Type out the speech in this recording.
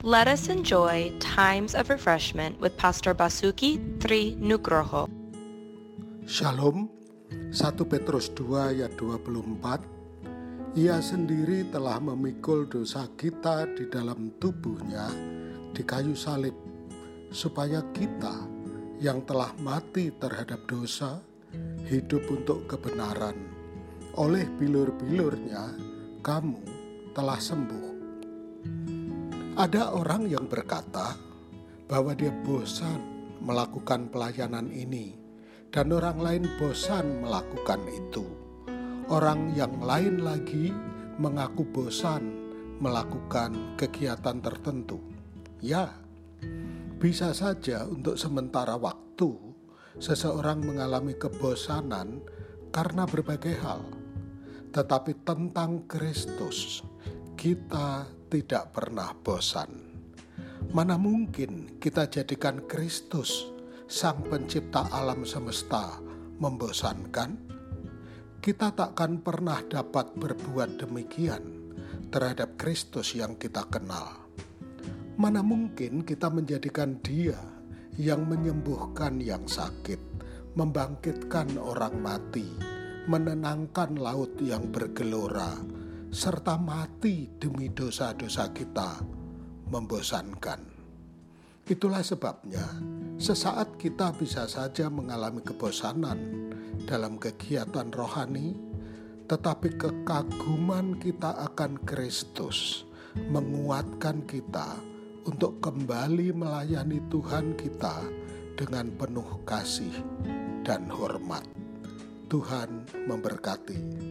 Let us enjoy times of refreshment with Pastor Basuki Tri Nugroho. Shalom, 1 Petrus 2 ayat 24 Ia sendiri telah memikul dosa kita di dalam tubuhnya di kayu salib supaya kita yang telah mati terhadap dosa hidup untuk kebenaran. Oleh bilur-bilurnya kamu telah sembuh ada orang yang berkata bahwa dia bosan melakukan pelayanan ini dan orang lain bosan melakukan itu. Orang yang lain lagi mengaku bosan melakukan kegiatan tertentu. Ya, bisa saja untuk sementara waktu seseorang mengalami kebosanan karena berbagai hal. Tetapi tentang Kristus, kita tidak pernah bosan. Mana mungkin kita jadikan Kristus Sang Pencipta alam semesta membosankan? Kita takkan pernah dapat berbuat demikian terhadap Kristus yang kita kenal. Mana mungkin kita menjadikan Dia yang menyembuhkan yang sakit, membangkitkan orang mati, menenangkan laut yang bergelora, serta mati demi dosa-dosa kita membosankan. Itulah sebabnya, sesaat kita bisa saja mengalami kebosanan dalam kegiatan rohani, tetapi kekaguman kita akan Kristus menguatkan kita untuk kembali melayani Tuhan kita dengan penuh kasih dan hormat. Tuhan memberkati.